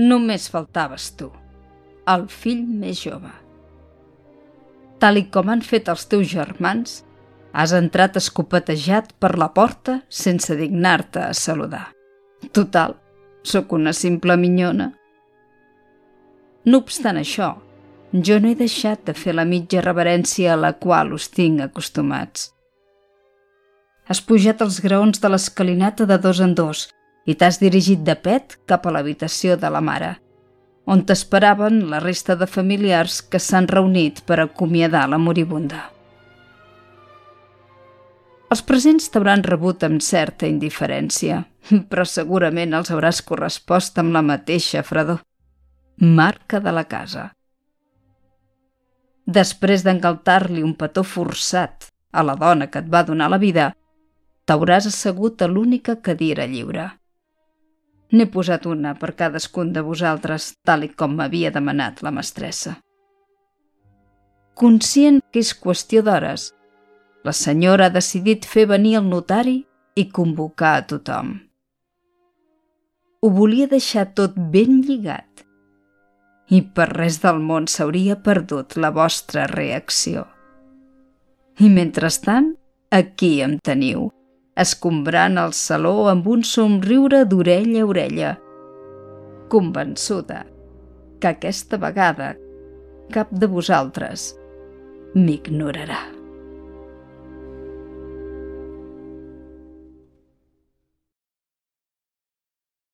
Només faltaves tu, el fill més jove. Tal i com han fet els teus germans, has entrat escopetejat per la porta sense dignar-te a saludar. Total, sóc una simple minyona. No obstant això, jo no he deixat de fer la mitja reverència a la qual us tinc acostumats. Has pujat els graons de l'escalinata de dos en dos i t'has dirigit de pet cap a l'habitació de la mare, on t'esperaven la resta de familiars que s'han reunit per acomiadar la moribunda. Els presents t'hauran rebut amb certa indiferència, però segurament els hauràs correspost amb la mateixa fredor. Marca de la casa. Després d'engaltar-li un petó forçat a la dona que et va donar la vida, t'hauràs assegut a l'única cadira lliure. N'he posat una per cadascun de vosaltres, tal i com m'havia demanat la mestressa. Conscient que és qüestió d'hores, la senyora ha decidit fer venir el notari i convocar a tothom. Ho volia deixar tot ben lligat i per res del món s'hauria perdut la vostra reacció. I mentrestant, aquí em teniu, escombrant el saló amb un somriure d'orella a orella, convençuda que aquesta vegada cap de vosaltres m'ignorarà.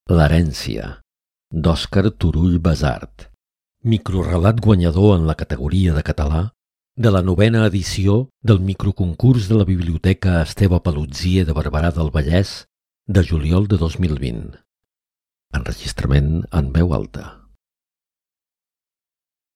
L'herència, d'Òscar Turull Besart. Microrelat guanyador en la categoria de català de la novena edició del microconcurs de la Biblioteca Esteve Palutzie de Barberà del Vallès de juliol de 2020. Enregistrament en veu alta.